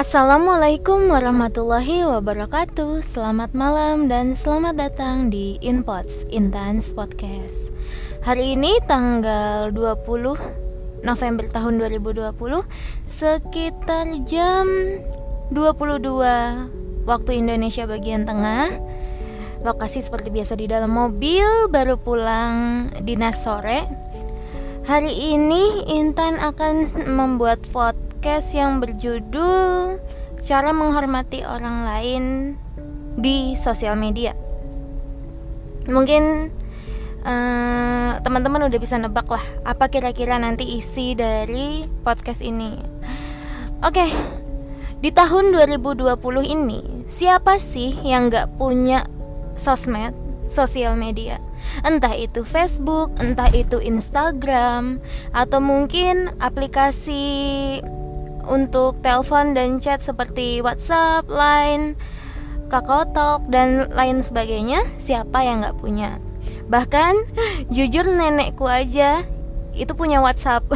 Assalamualaikum warahmatullahi wabarakatuh. Selamat malam dan selamat datang di Inpots Intans Podcast. Hari ini tanggal 20 November tahun 2020 Sekitar jam 22 waktu Indonesia bagian tengah. Lokasi seperti biasa di dalam mobil Baru pulang dinas sore. Hari ini Intan akan membuat foto podcast yang berjudul Cara Menghormati Orang Lain di Sosial Media. Mungkin uh, teman-teman udah bisa nebak lah apa kira-kira nanti isi dari podcast ini. Oke, okay, di tahun 2020 ini siapa sih yang gak punya sosmed, sosial media? Entah itu Facebook, entah itu Instagram, atau mungkin aplikasi untuk telepon dan chat seperti WhatsApp, Line, Kakao Talk dan lain sebagainya, siapa yang nggak punya? Bahkan jujur nenekku aja itu punya WhatsApp.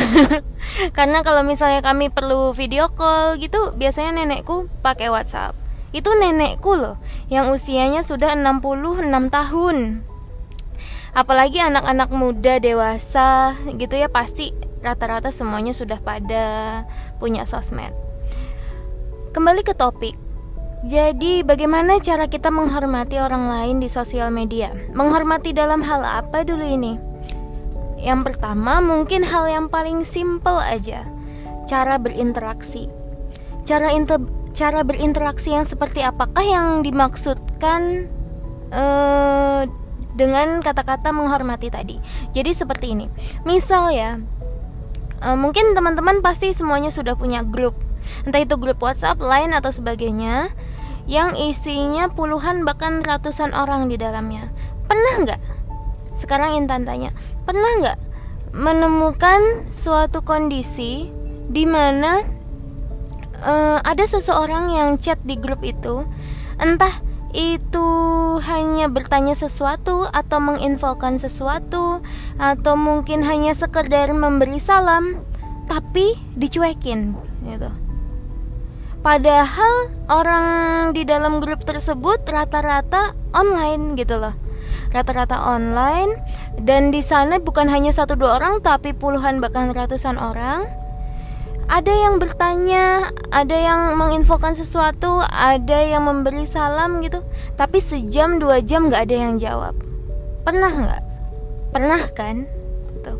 Karena kalau misalnya kami perlu video call gitu, biasanya nenekku pakai WhatsApp. Itu nenekku loh, yang usianya sudah 66 tahun. Apalagi anak-anak muda dewasa gitu ya pasti rata-rata semuanya sudah pada punya sosmed. Kembali ke topik. Jadi, bagaimana cara kita menghormati orang lain di sosial media? Menghormati dalam hal apa dulu ini? Yang pertama, mungkin hal yang paling simple aja. Cara berinteraksi. Cara inter cara berinteraksi yang seperti apakah yang dimaksudkan uh, dengan kata-kata menghormati tadi? Jadi seperti ini. Misal ya, uh, mungkin teman-teman pasti semuanya sudah punya grup entah itu grup WhatsApp, lain atau sebagainya yang isinya puluhan bahkan ratusan orang di dalamnya. Pernah nggak? Sekarang Intan tanya, pernah nggak menemukan suatu kondisi di mana uh, ada seseorang yang chat di grup itu, entah itu hanya bertanya sesuatu atau menginfokan sesuatu atau mungkin hanya sekedar memberi salam tapi dicuekin gitu. Padahal orang di dalam grup tersebut rata-rata online gitu loh. Rata-rata online dan di sana bukan hanya satu dua orang tapi puluhan bahkan ratusan orang ada yang bertanya, ada yang menginfokan sesuatu, ada yang memberi salam gitu, tapi sejam dua jam nggak ada yang jawab. Pernah nggak? Pernah kan? Tuh.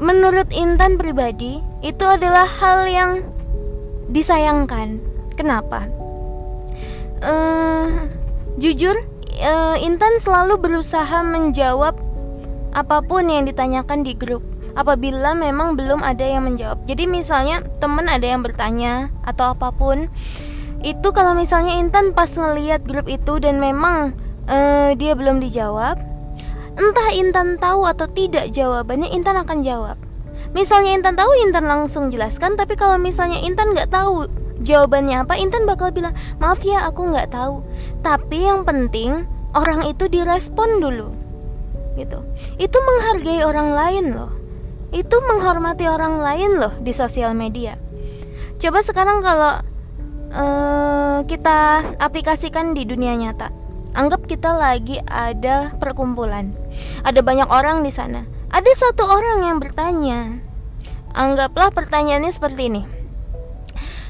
Menurut Intan pribadi, itu adalah hal yang disayangkan. Kenapa? Uh, jujur, uh, Intan selalu berusaha menjawab apa pun yang ditanyakan di grup apabila memang belum ada yang menjawab. Jadi misalnya temen ada yang bertanya atau apa pun, itu kalau misalnya Intan pas ngeliat grup itu dan memang uh, dia belum dijawab, entah Intan tahu atau tidak jawabannya, Intan akan jawab. Misalnya Intan tahu, Intan langsung jelaskan. Tapi kalau misalnya Intan nggak tahu jawabannya apa, Intan bakal bilang maaf ya aku nggak tahu. Tapi yang penting orang itu direspon dulu, gitu. Itu menghargai orang lain loh itu menghormati orang lain loh di sosial media. Coba sekarang kalau uh, kita aplikasikan di dunia nyata. Anggap kita lagi ada perkumpulan. Ada banyak orang di sana. Ada satu orang yang bertanya. Anggaplah pertanyaannya seperti ini.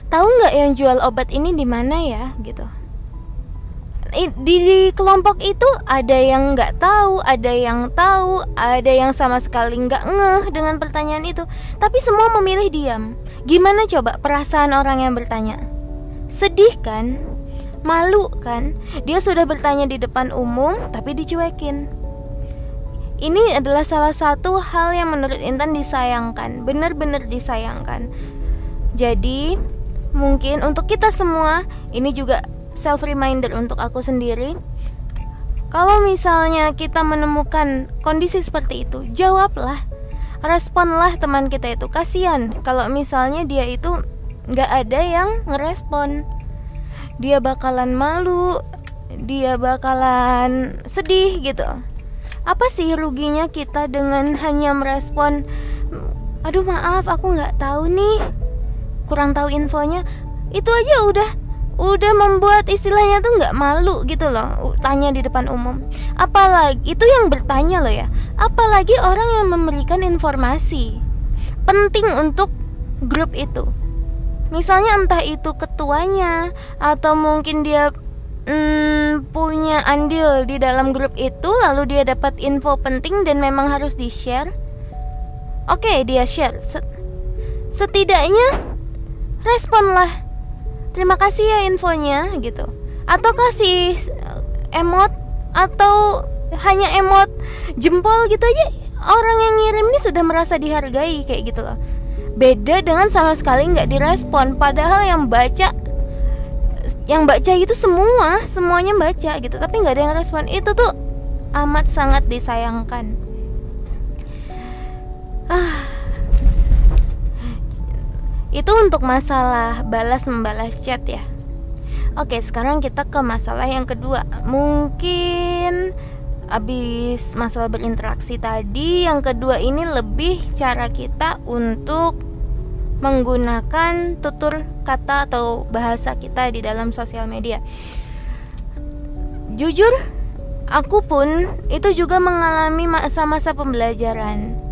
Tahu nggak yang jual obat ini di mana ya? Gitu di, di kelompok itu ada yang nggak tahu, ada yang tahu, ada yang sama sekali nggak ngeh dengan pertanyaan itu, tapi semua memilih diam. Gimana coba perasaan orang yang bertanya? Sedih kan? Malu kan? Dia sudah bertanya di depan umum tapi dicuekin. Ini adalah salah satu hal yang menurut Intan disayangkan, benar-benar disayangkan. Jadi, mungkin untuk kita semua ini juga self reminder untuk aku sendiri. Kalau misalnya kita menemukan kondisi seperti itu jawablah responlah teman kita itu. Kasihan kalau misalnya dia itu nggak ada yang ngerespon. Dia bakalan malu dia bakalan sedih gitu. Apa sih ruginya kita dengan hanya merespon aduh maaf aku nggak tahu nih. Kurang tahu infonya. Itu aja udah udah membuat istilahnya tuh nggak malu gitu loh tanya di depan umum. Apalagi itu yang bertanya loh ya apalagi orang yang memberikan informasi penting untuk grup itu. Misalnya entah itu ketuanya atau mungkin dia hmm, punya andil di dalam grup itu lalu dia dapat info penting dan memang harus di share oke dia share. Setidaknya responlah terima kasih ya infonya gitu. Atau kasih emot atau hanya emot jempol gitu aja orang yang ngirim ini sudah merasa dihargai kayak gitu loh. Beda dengan sama sekali nggak direspon. Padahal yang baca yang baca itu semua semuanya baca gitu tapi nggak ada yang respon. Itu tuh amat sangat disayangkan. Ah itu untuk masalah balas membalas chat ya. Oke, sekarang kita ke masalah yang kedua. Mungkin abis masalah berinteraksi tadi, yang kedua ini lebih cara kita untuk menggunakan tutur kata atau bahasa kita di dalam sosial media. Jujur, aku pun itu juga mengalami masa-masa pembelajaran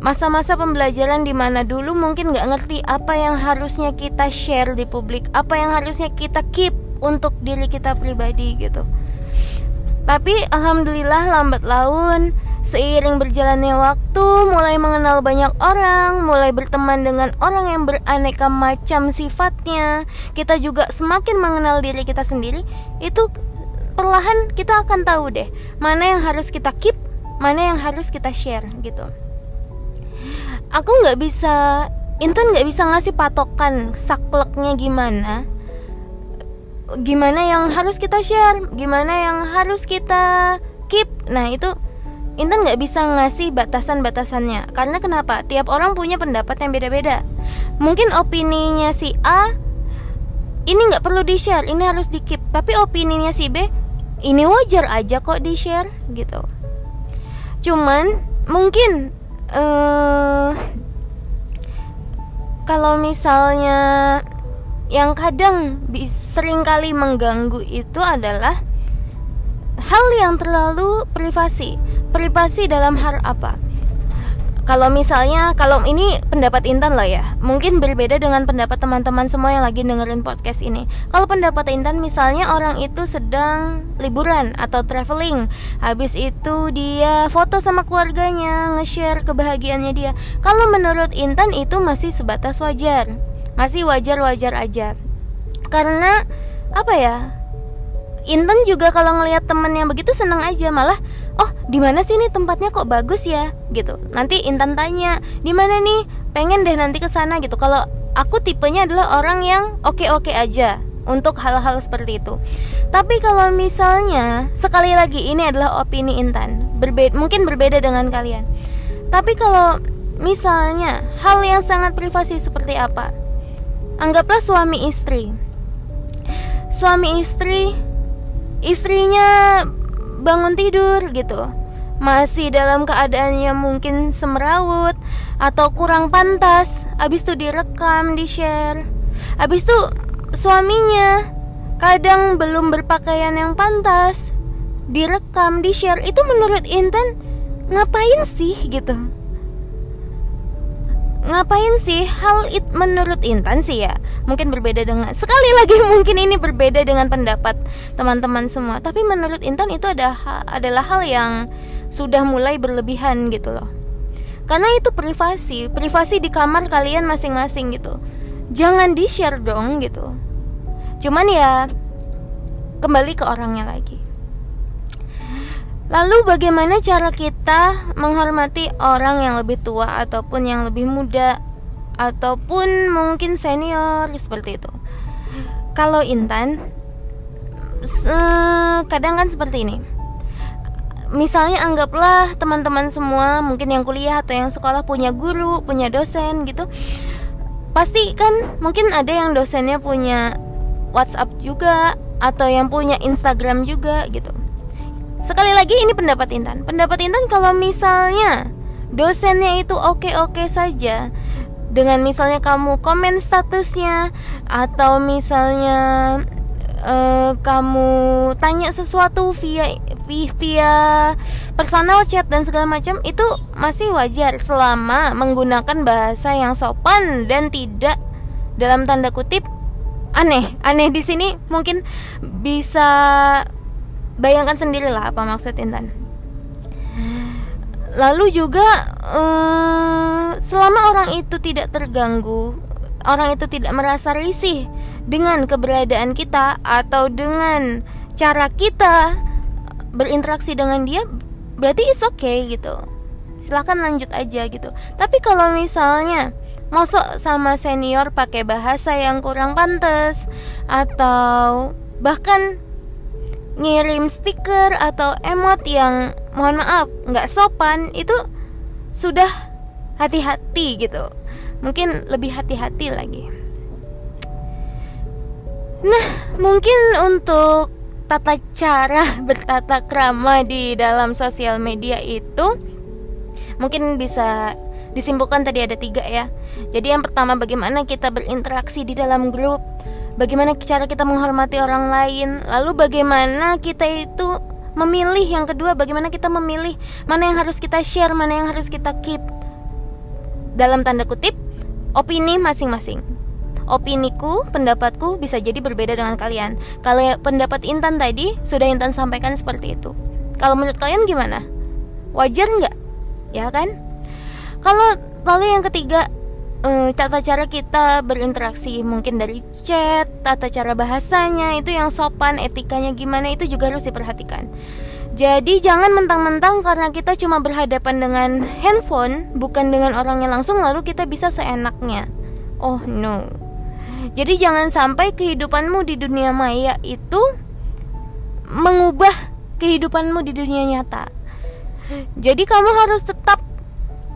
masa-masa pembelajaran di mana dulu mungkin nggak ngerti apa yang harusnya kita share di publik, apa yang harusnya kita keep untuk diri kita pribadi gitu. Tapi alhamdulillah lambat laun seiring berjalannya waktu mulai mengenal banyak orang, mulai berteman dengan orang yang beraneka macam sifatnya, kita juga semakin mengenal diri kita sendiri. Itu perlahan kita akan tahu deh mana yang harus kita keep, mana yang harus kita share gitu aku nggak bisa Intan nggak bisa ngasih patokan sakleknya gimana. Gimana yang harus kita share gimana yang harus kita keep. Nah itu Intan nggak bisa ngasih batasan-batasannya. Karena kenapa? Tiap orang punya pendapat yang beda-beda. Mungkin opininya si A ini nggak perlu di share ini harus di keep tapi opininya si B ini wajar aja kok di share gitu. Cuman mungkin uh, kalau misalnya yang kadang sering kali mengganggu itu adalah hal yang terlalu privasi. Privasi dalam hal apa? Kalau misalnya kalau ini pendapat Intan loh ya. Mungkin berbeda dengan pendapat teman-teman semua yang lagi dengerin podcast ini. Kalau pendapat Intan misalnya orang itu sedang liburan atau traveling. Habis itu dia foto sama keluarganya nge-share kebahagiaannya dia. Kalau menurut Intan itu masih sebatas wajar. Masih wajar-wajar aja. Karena apa ya Intan juga kalau ngelihat temennya begitu seneng aja. Malah oh di mana sih nih tempatnya kok bagus ya? Gitu. Nanti Intan tanya di mana nih? Pengen deh nanti ke sana gitu. Kalau aku tipenya adalah orang yang oke-oke aja untuk hal-hal seperti itu. Tapi kalau misalnya sekali lagi ini adalah opini Intan. Berbeda mungkin berbeda dengan kalian. Tapi kalau misalnya hal yang sangat privasi seperti apa? Anggaplah suami istri. Suami istri istrinya bangun tidur gitu. Masih dalam keadaannya mungkin semerawut atau kurang pantas abis itu direkam di share abis itu suaminya kadang belum berpakaian yang pantas direkam di share itu menurut Intan ngapain sih gitu ngapain sih? Hal it menurut Intan sih ya mungkin berbeda dengan sekali lagi mungkin ini berbeda dengan pendapat teman-teman semua. Tapi menurut Intan itu ada adalah hal yang sudah mulai berlebihan gitu loh. Karena itu privasi privasi di kamar kalian masing-masing gitu. Jangan di share dong gitu. Cuman ya kembali ke orangnya lagi Lalu bagaimana cara kita menghormati orang yang lebih tua ataupun yang lebih muda ataupun mungkin senior seperti itu? Kalau Intan kadang kan seperti ini. Misalnya anggaplah teman-teman semua mungkin yang kuliah atau yang sekolah punya guru, punya dosen gitu. Pasti kan mungkin ada yang dosennya punya WhatsApp juga atau yang punya Instagram juga gitu Sekali lagi ini pendapat Intan. Pendapat Intan kalau misalnya dosennya itu oke-oke saja dengan misalnya kamu komen statusnya atau misalnya uh, kamu tanya sesuatu via via personal chat dan segala macam itu masih wajar selama menggunakan bahasa yang sopan dan tidak dalam tanda kutip aneh aneh di sini mungkin bisa bayangkan sendirilah apa maksud Intan. Lalu juga um, selama orang itu tidak terganggu orang itu tidak merasa risih dengan keberadaan kita atau dengan cara kita berinteraksi dengan dia berarti is okay gitu. Silahkan lanjut aja gitu. Tapi kalau misalnya masuk sama senior pakai bahasa yang kurang pantas atau bahkan ngirim stiker atau emot yang mohon maaf nggak sopan itu sudah hati-hati gitu. Mungkin lebih hati-hati lagi. Nah mungkin untuk tata cara bertata krama di dalam sosial media itu mungkin bisa disimpulkan tadi ada tiga ya. Jadi yang pertama bagaimana kita berinteraksi di dalam grup bagaimana cara kita menghormati orang lain, lalu bagaimana kita itu memilih yang kedua bagaimana kita memilih mana yang harus kita share, mana yang harus kita keep. Dalam tanda kutip, opini masing-masing. Opiniku, pendapatku bisa jadi berbeda dengan kalian. Kalau pendapat Intan tadi sudah Intan sampaikan seperti itu. Kalau menurut kalian gimana? Wajar nggak? Ya kan? Kalau lalu yang ketiga, uh, tata cara kita berinteraksi mungkin dari chat, tata cara bahasanya itu yang sopan, etikanya gimana itu juga harus diperhatikan. Jadi jangan mentang-mentang karena kita cuma berhadapan dengan handphone bukan dengan orangnya langsung lalu kita bisa seenaknya. Oh no. Jadi jangan sampai kehidupanmu di dunia maya itu mengubah kehidupanmu di dunia nyata. Jadi kamu harus tetap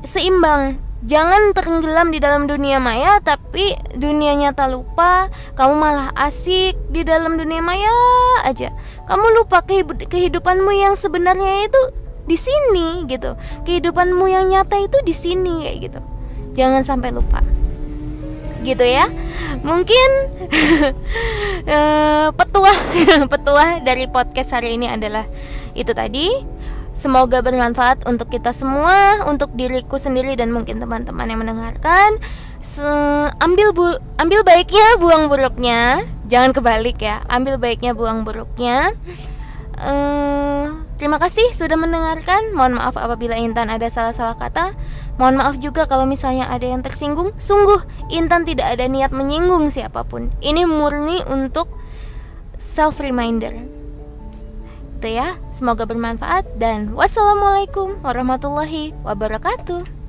seimbang Jangan tenggelam di dalam dunia maya tapi dunia nyata lupa, kamu malah asik di dalam dunia maya aja. Kamu lupa kehidupanmu yang sebenarnya itu di sini gitu. Kehidupanmu yang nyata itu di sini kayak gitu. Jangan sampai lupa. Gitu ya. Mungkin uh, petuah petuah dari podcast hari ini adalah itu tadi Semoga bermanfaat untuk kita semua, untuk diriku sendiri dan mungkin teman-teman yang mendengarkan. Se ambil bu ambil baiknya, buang buruknya. Jangan kebalik ya. Ambil baiknya, buang buruknya. Uh, terima kasih sudah mendengarkan. Mohon maaf apabila Intan ada salah-salah kata. Mohon maaf juga kalau misalnya ada yang tersinggung. Sungguh Intan tidak ada niat menyinggung siapa pun. Ini murni untuk self reminder gitu ya. Semoga bermanfaat dan wassalamualaikum warahmatullahi wabarakatuh.